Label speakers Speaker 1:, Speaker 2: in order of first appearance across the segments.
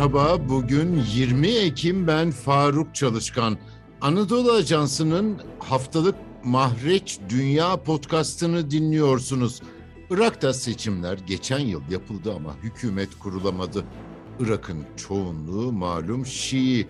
Speaker 1: Merhaba, bugün 20 Ekim ben Faruk Çalışkan. Anadolu Ajansı'nın haftalık Mahreç Dünya podcastını dinliyorsunuz. Irak'ta seçimler geçen yıl yapıldı ama hükümet kurulamadı. Irak'ın çoğunluğu malum Şii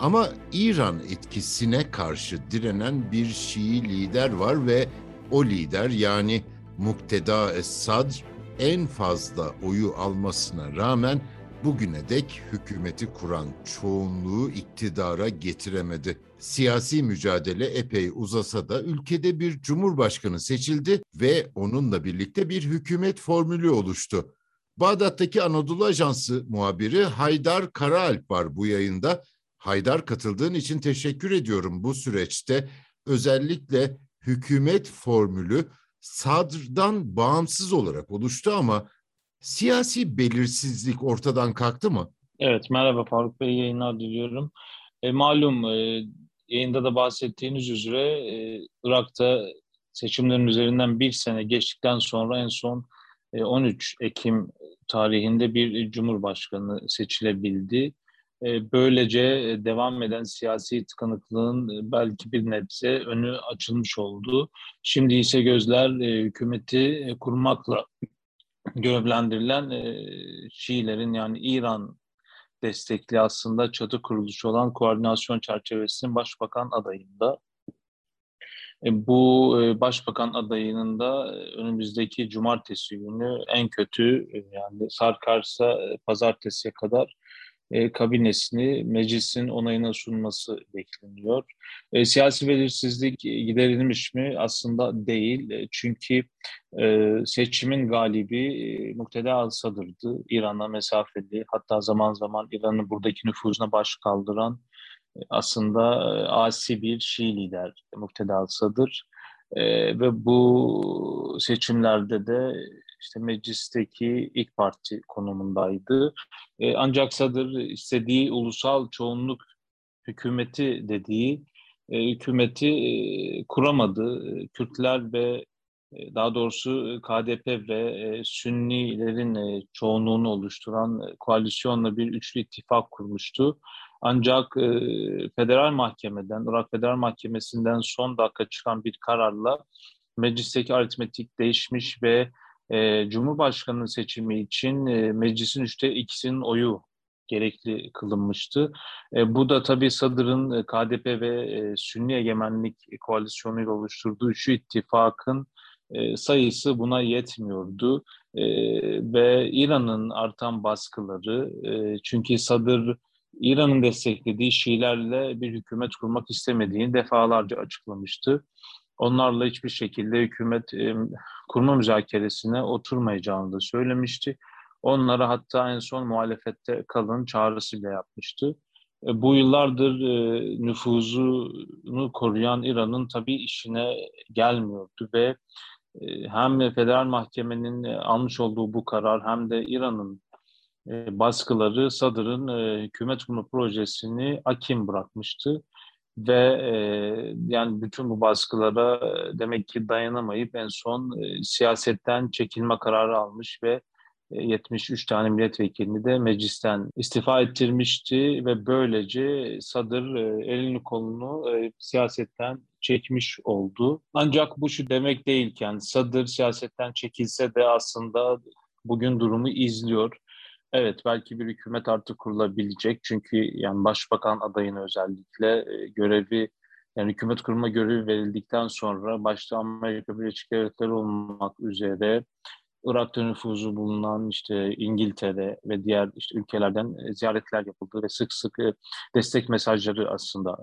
Speaker 1: ama İran etkisine karşı direnen bir Şii lider var ve o lider yani Mukteda Es-Sadr en fazla oyu almasına rağmen bugüne dek hükümeti kuran çoğunluğu iktidara getiremedi. Siyasi mücadele epey uzasa da ülkede bir cumhurbaşkanı seçildi ve onunla birlikte bir hükümet formülü oluştu. Bağdat'taki Anadolu Ajansı muhabiri Haydar Karaalp var bu yayında. Haydar katıldığın için teşekkür ediyorum bu süreçte. Özellikle hükümet formülü Sadr'dan bağımsız olarak oluştu ama Siyasi belirsizlik ortadan kalktı mı?
Speaker 2: Evet, merhaba Faruk Bey, yayınlar diliyorum. E, malum e, yayında da bahsettiğiniz üzere e, Irak'ta seçimlerin üzerinden bir sene geçtikten sonra en son e, 13 Ekim tarihinde bir cumhurbaşkanı seçilebildi. E, böylece devam eden siyasi tıkanıklığın belki bir nebze önü açılmış oldu. Şimdi ise gözler e, hükümeti kurmakla görevlendirilen e, Şiilerin yani İran destekli aslında çatı kuruluşu olan koordinasyon çerçevesinin başbakan adayında. E, bu e, başbakan adayının da e, önümüzdeki cumartesi günü en kötü e, yani sarkarsa e, pazartesiye kadar e, kabinesini meclisin onayına sunması bekleniyor. E, siyasi belirsizlik giderilmiş mi? Aslında değil. E, çünkü e, seçimin galibi e, Mukteda Al-Sadr'dı. İran'a mesafeli, hatta zaman zaman İran'ın buradaki nüfuzuna baş kaldıran e, aslında e, asi bir Şii lider Mukteda Al-Sadr. E, ve bu seçimlerde de işte meclisteki ilk parti konumundaydı. E, ancak Sadır istediği ulusal çoğunluk hükümeti dediği e, hükümeti e, kuramadı. Kürtler ve e, daha doğrusu KDP ve e, Sünnilerin e, çoğunluğunu oluşturan e, koalisyonla bir üçlü ittifak kurmuştu. Ancak e, federal mahkemeden, Irak Federal Mahkemesi'nden son dakika çıkan bir kararla meclisteki aritmetik değişmiş ve e, Cumhurbaşkanı seçimi için e, meclisin üçte ikisinin oyu gerekli kılınmıştı. E, bu da tabii Sadır'ın e, KDP ve e, Sünni Egemenlik koalisyonuyla oluşturduğu üçü ittifakın e, sayısı buna yetmiyordu. E, ve İran'ın artan baskıları, e, çünkü Sadır İran'ın desteklediği Şiilerle bir hükümet kurmak istemediğini defalarca açıklamıştı onlarla hiçbir şekilde hükümet e, kurma müzakeresine oturmayacağını da söylemişti. Onlara hatta en son muhalefette kalın çağrısı bile yapmıştı. E, bu yıllardır e, nüfuzunu koruyan İran'ın tabii işine gelmiyordu ve e, hem federal mahkemenin almış olduğu bu karar hem de İran'ın baskıları Sadr'ın e, hükümet kurma projesini akim bırakmıştı ve e, yani bütün bu baskılara demek ki dayanamayıp en son e, siyasetten çekilme kararı almış ve e, 73 tane milletvekilini de meclisten istifa ettirmişti ve böylece Sadır elini kolunu siyasetten çekmiş oldu. Ancak bu şu demek değilken Sadır siyasetten çekilse de aslında bugün durumu izliyor Evet belki bir hükümet artık kurulabilecek çünkü yani başbakan adayını özellikle e, görevi yani hükümet kurma görevi verildikten sonra başta Amerika Birleşik Devletleri olmak üzere Irak'ta nüfuzu bulunan işte İngiltere ve diğer işte ülkelerden e, ziyaretler yapıldı ve sık sık e, destek mesajları aslında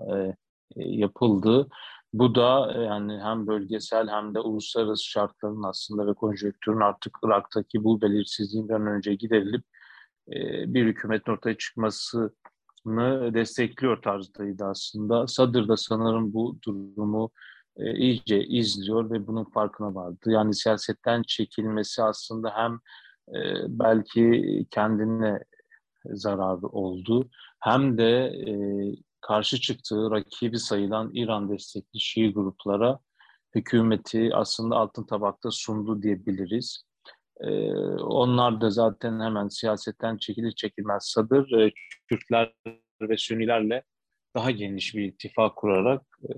Speaker 2: yapıldı. Bu da yani hem bölgesel hem de uluslararası şartların aslında ve konjonktürün artık Irak'taki bu belirsizliğinden önce giderilip bir hükümetin ortaya çıkmasını destekliyor tarzdaydı aslında. Sadır da sanırım bu durumu e, iyice izliyor ve bunun farkına vardı. Yani siyasetten çekilmesi aslında hem e, belki kendine zararı oldu hem de karşı çıktığı rakibi sayılan İran destekli Şii gruplara hükümeti aslında altın tabakta sundu diyebiliriz. E, onlar da zaten hemen siyasetten çekilir çekilmez Sadır e, Kürtler ve Sünnilerle daha geniş bir ittifak kurarak e,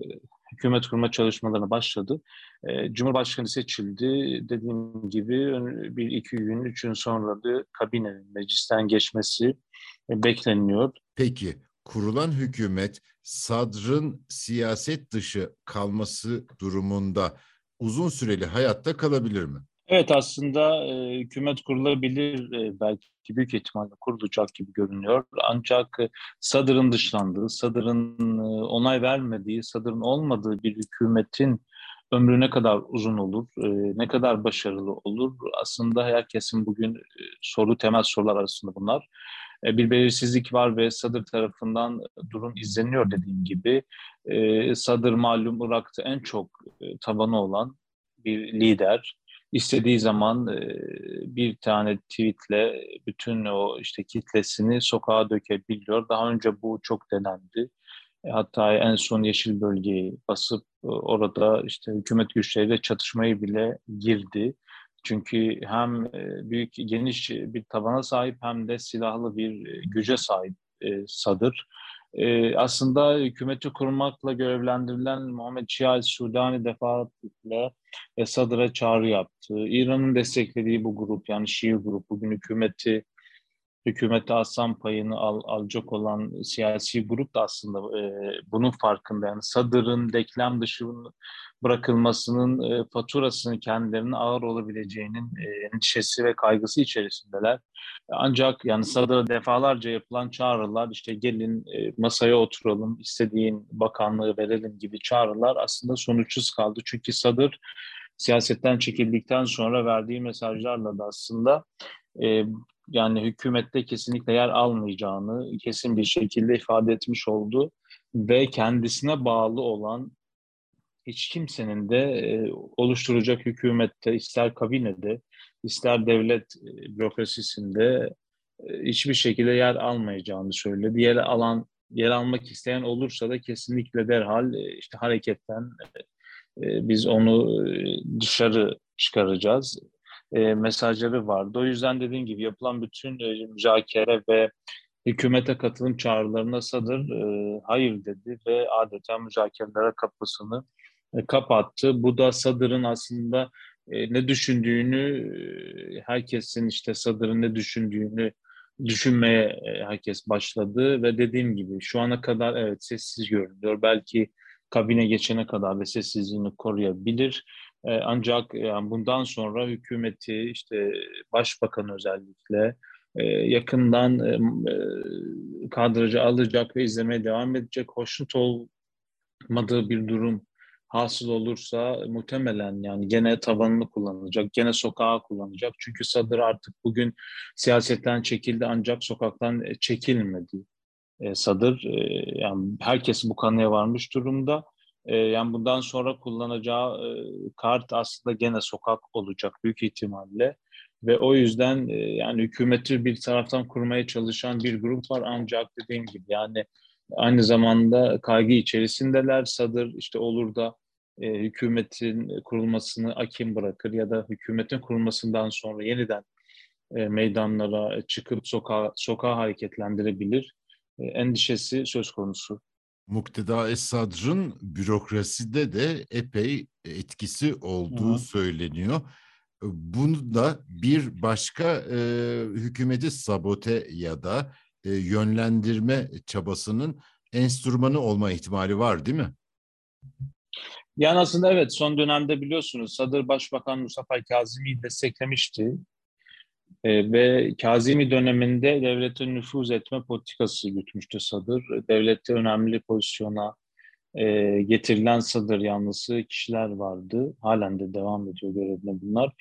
Speaker 2: hükümet kurma çalışmalarına başladı. E, Cumhurbaşkanı seçildi. Dediğim gibi bir iki gün, üç gün sonra da kabinenin meclisten geçmesi e, bekleniyor.
Speaker 1: Peki kurulan hükümet Sadr'ın siyaset dışı kalması durumunda uzun süreli hayatta kalabilir mi?
Speaker 2: Evet aslında e, hükümet kurulabilir e, belki büyük ihtimalle kurulacak gibi görünüyor. Ancak e, Sadr'ın dışlandığı, Sadr'ın e, onay vermediği, Sadr'ın olmadığı bir hükümetin ömrü ne kadar uzun olur, e, ne kadar başarılı olur? Aslında herkesin bugün e, soru temel sorular arasında bunlar. E, bir belirsizlik var ve Sadır tarafından durum izleniyor dediğim gibi. E, Sadır malum Irak'ta en çok e, tabanı olan bir lider istediği zaman e, bir tane tweetle bütün o işte kitlesini sokağa dökebiliyor. Daha önce bu çok denendi. E, hatta en son Yeşil Bölgeyi basıp e, orada işte hükümet güçleriyle çatışmayı bile girdi. Çünkü hem büyük geniş bir tabana sahip hem de silahlı bir güce sahip Sadır. E, aslında hükümeti kurmakla görevlendirilen Muhammed Şia Sudani defaatle Esad'a çağrı yaptı. İran'ın desteklediği bu grup yani Şii grup bugün hükümeti hükümete aslan payını al, alacak olan siyasi grup da aslında e, bunun farkında. Yani Sadr'ın deklem dışı bırakılmasının e, faturasının kendilerine ağır olabileceğinin e, endişesi ve kaygısı içerisindeler. Ancak yani Sadr'a defalarca yapılan çağrılar işte gelin e, masaya oturalım, istediğin bakanlığı verelim gibi çağrılar aslında sonuçsuz kaldı. Çünkü Sadr siyasetten çekildikten sonra verdiği mesajlarla da aslında e, yani hükümette kesinlikle yer almayacağını kesin bir şekilde ifade etmiş oldu ve kendisine bağlı olan hiç kimsenin de e, oluşturacak hükümette ister kabinede ister devlet e, bürokrasisinde e, hiçbir şekilde yer almayacağını söyledi. Yer alan yer almak isteyen olursa da kesinlikle derhal e, işte hareketten biz onu dışarı çıkaracağız e, mesajları vardı. O yüzden dediğim gibi yapılan bütün e, müzakere ve hükümete katılım çağrılarına Sadır e, hayır dedi ve adeta müzakerelere kapısını e, kapattı. Bu da Sadır'ın aslında e, ne düşündüğünü, e, herkesin işte Sadır'ın ne düşündüğünü düşünmeye e, herkes başladı ve dediğim gibi şu ana kadar evet sessiz görünüyor. Belki kabine geçene kadar da sessizliğini koruyabilir. E, ancak yani bundan sonra hükümeti işte başbakan özellikle e, yakından e, e, kadrajı alacak ve izlemeye devam edecek. Hoşnut olmadığı bir durum hasıl olursa muhtemelen yani gene tabanını kullanacak, gene sokağa kullanacak. Çünkü Sadır artık bugün siyasetten çekildi ancak sokaktan çekilmedi. E, Sadır e, yani herkes bu kanıya varmış durumda. E, yani bundan sonra kullanacağı e, kart aslında gene sokak olacak büyük ihtimalle. Ve o yüzden e, yani hükümeti bir taraftan kurmaya çalışan bir grup var ancak dediğim gibi yani aynı zamanda kaygı içerisindeler. Sadır işte olur da e, hükümetin kurulmasını akim bırakır ya da hükümetin kurulmasından sonra yeniden e, meydanlara çıkıp sokağa, sokağa hareketlendirebilir. E, endişesi söz konusu.
Speaker 1: Mukteda Esadr'ın bürokraside de epey etkisi olduğu Hı. söyleniyor. Bunu da bir başka e, hükümeti sabote ya da e, yönlendirme çabasının enstrümanı olma ihtimali var değil mi?
Speaker 2: Yani aslında evet son dönemde biliyorsunuz Sadır Başbakan Mustafa Kazimi'yi desteklemişti. E, ve Kazimi döneminde devlete nüfuz etme politikası gütmüştü Sadır. Devlette önemli pozisyona e, getirilen Sadır yanlısı kişiler vardı. Halen de devam ediyor görevine bunlar.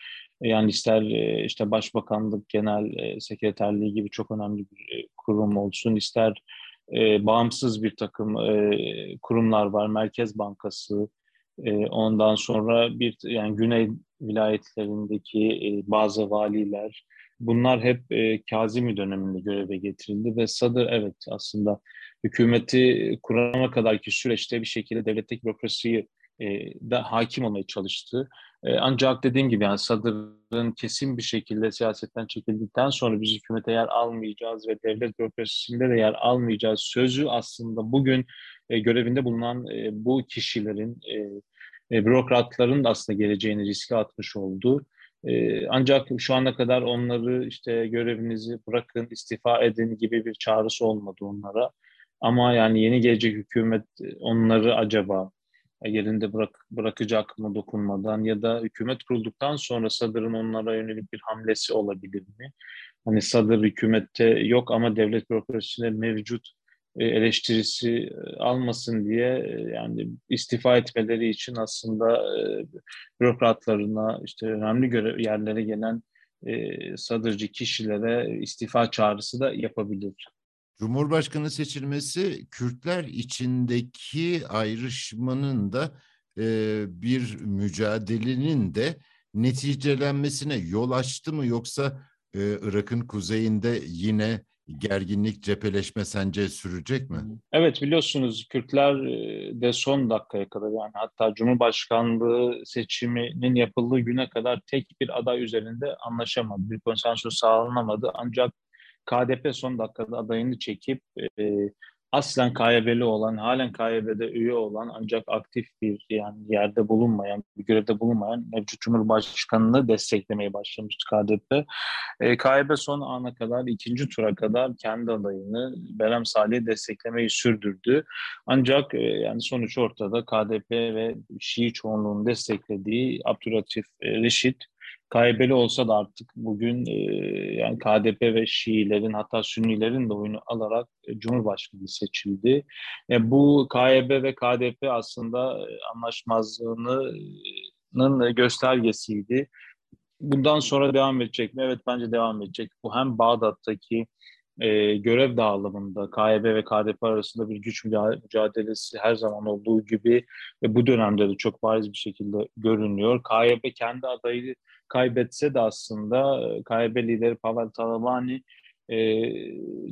Speaker 2: E, yani ister e, işte Başbakanlık Genel e, Sekreterliği gibi çok önemli bir kurum olsun, ister bağımsız bir takım kurumlar var. Merkez Bankası, ondan sonra bir yani Güney vilayetlerindeki bazı valiler, Bunlar hep e, Kazimi döneminde göreve getirildi ve Sadır evet aslında hükümeti kurana kadarki süreçte bir şekilde devletteki bürokrasiyi e, da hakim olmaya çalıştı. E, ancak dediğim gibi yani Sadır Sağdır'ın kesin bir şekilde siyasetten çekildikten sonra biz hükümete yer almayacağız ve devlet bürokrasisinde de yer almayacağız sözü aslında bugün e, görevinde bulunan e, bu kişilerin, e, e, bürokratların da aslında geleceğini riske atmış oldu. E, ancak şu ana kadar onları işte görevinizi bırakın, istifa edin gibi bir çağrısı olmadı onlara. Ama yani yeni gelecek hükümet e, onları acaba yerinde bırak, bırakacak mı dokunmadan ya da hükümet kurulduktan sonra Sadır'ın onlara yönelik bir hamlesi olabilir mi? Hani Sadır hükümette yok ama devlet bürokrasisinde mevcut eleştirisi e, almasın diye e, yani istifa etmeleri için aslında bürokratlarına işte önemli görev yerlere gelen sadırcı kişilere istifa çağrısı da yapabilir.
Speaker 1: Cumhurbaşkanı seçilmesi Kürtler içindeki ayrışmanın da e, bir mücadelenin de neticelenmesine yol açtı mı yoksa e, Irak'ın kuzeyinde yine gerginlik, cepheleşme sence sürecek mi?
Speaker 2: Evet biliyorsunuz Kürtler de son dakikaya kadar yani hatta Cumhurbaşkanlığı seçiminin yapıldığı güne kadar tek bir aday üzerinde anlaşamadı. Bir konsensus sağlanamadı ancak KDP son dakikada adayını çekip e, aslen KYB'li olan, halen KYB'de üye olan ancak aktif bir yani yerde bulunmayan, bir görevde bulunmayan mevcut Cumhurbaşkanı'nı desteklemeye başlamıştı KDP. E, KYB son ana kadar, ikinci tura kadar kendi adayını Berem Salih'i desteklemeyi sürdürdü. Ancak e, yani sonuç ortada KDP ve Şii çoğunluğunu desteklediği Abdülhatif e, Reşit KYB'li olsa da artık bugün e, yani KDP ve Şiilerin hatta Sünnilerin de oyunu alarak e, Cumhurbaşkanı seçildi. E, bu KYB ve KDP aslında e, anlaşmazlığının göstergesiydi. Bundan sonra devam edecek mi? Evet bence devam edecek. Bu hem Bağdat'taki e, görev dağılımında KYB ve KDP arasında bir güç mücadelesi her zaman olduğu gibi ve bu dönemde de çok bariz bir şekilde görünüyor. KYB kendi adayı kaybetse de aslında e, KYB lideri Pavel Talabani e,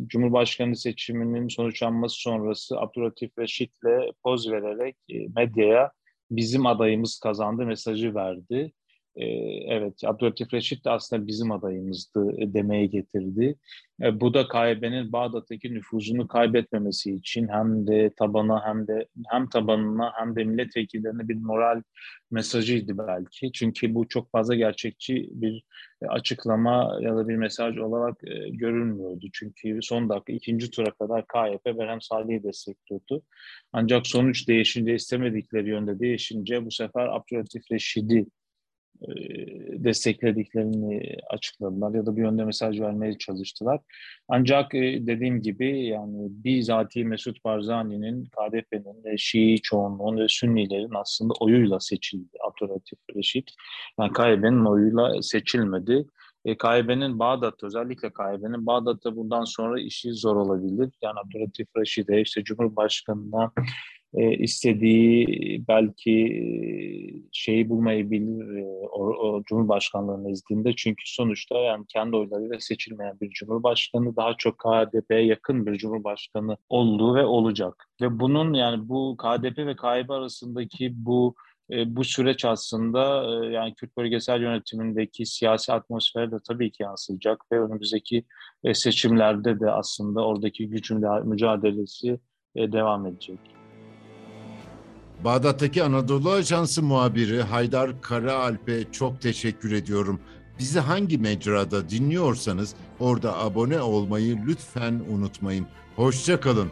Speaker 2: Cumhurbaşkanı seçiminin sonuçlanması sonrası Abdülhatif Reşit'le poz vererek e, medyaya bizim adayımız kazandı mesajı verdi. Ee, evet Abdülhatif Reşit de aslında bizim adayımızdı e, demeye getirdi. E, bu da KYB'nin Bağdat'taki nüfuzunu kaybetmemesi için hem de tabana hem de hem tabanına hem de milletvekillerine bir moral mesajıydı belki. Çünkü bu çok fazla gerçekçi bir e, açıklama ya da bir mesaj olarak görünmüyordu. Çünkü son dakika ikinci tura kadar KYP Berhem Salih'i destekliyordu. Ancak sonuç değişince istemedikleri yönde değişince bu sefer Abdülhatif Reşid'i e, desteklediklerini açıkladılar ya da bir yönde mesaj vermeye çalıştılar. Ancak dediğim gibi yani bizatihi Mesut Barzani'nin, KDP'nin ve Şii çoğunluğun ve Sünnilerin aslında oyuyla seçildi Abdülhatif Reşit. Yani KYB'nin oyuyla seçilmedi. E, KYB'nin Bağdat'ta özellikle KYB'nin Bağdat'ta bundan sonra işi zor olabilir. Yani Abdülhatif Reşit'e işte Cumhurbaşkanı'na e, istediği belki e, şeyi bulmayabilir e, o, o Cumhurbaşkanlığı nezdinde. Çünkü sonuçta yani kendi oylarıyla seçilmeyen bir Cumhurbaşkanı daha çok KDP'ye yakın bir Cumhurbaşkanı olduğu ve olacak. Ve bunun yani bu KDP ve KYB arasındaki bu e, bu süreç aslında e, yani Kürt bölgesel yönetimindeki siyasi atmosfere de tabii ki yansıyacak ve önümüzdeki e, seçimlerde de aslında oradaki güç mücadelesi e, devam edecek.
Speaker 1: Bağdat'taki Anadolu Ajansı muhabiri Haydar Karaalp'e çok teşekkür ediyorum. Bizi hangi mecrada dinliyorsanız orada abone olmayı lütfen unutmayın. Hoşça kalın.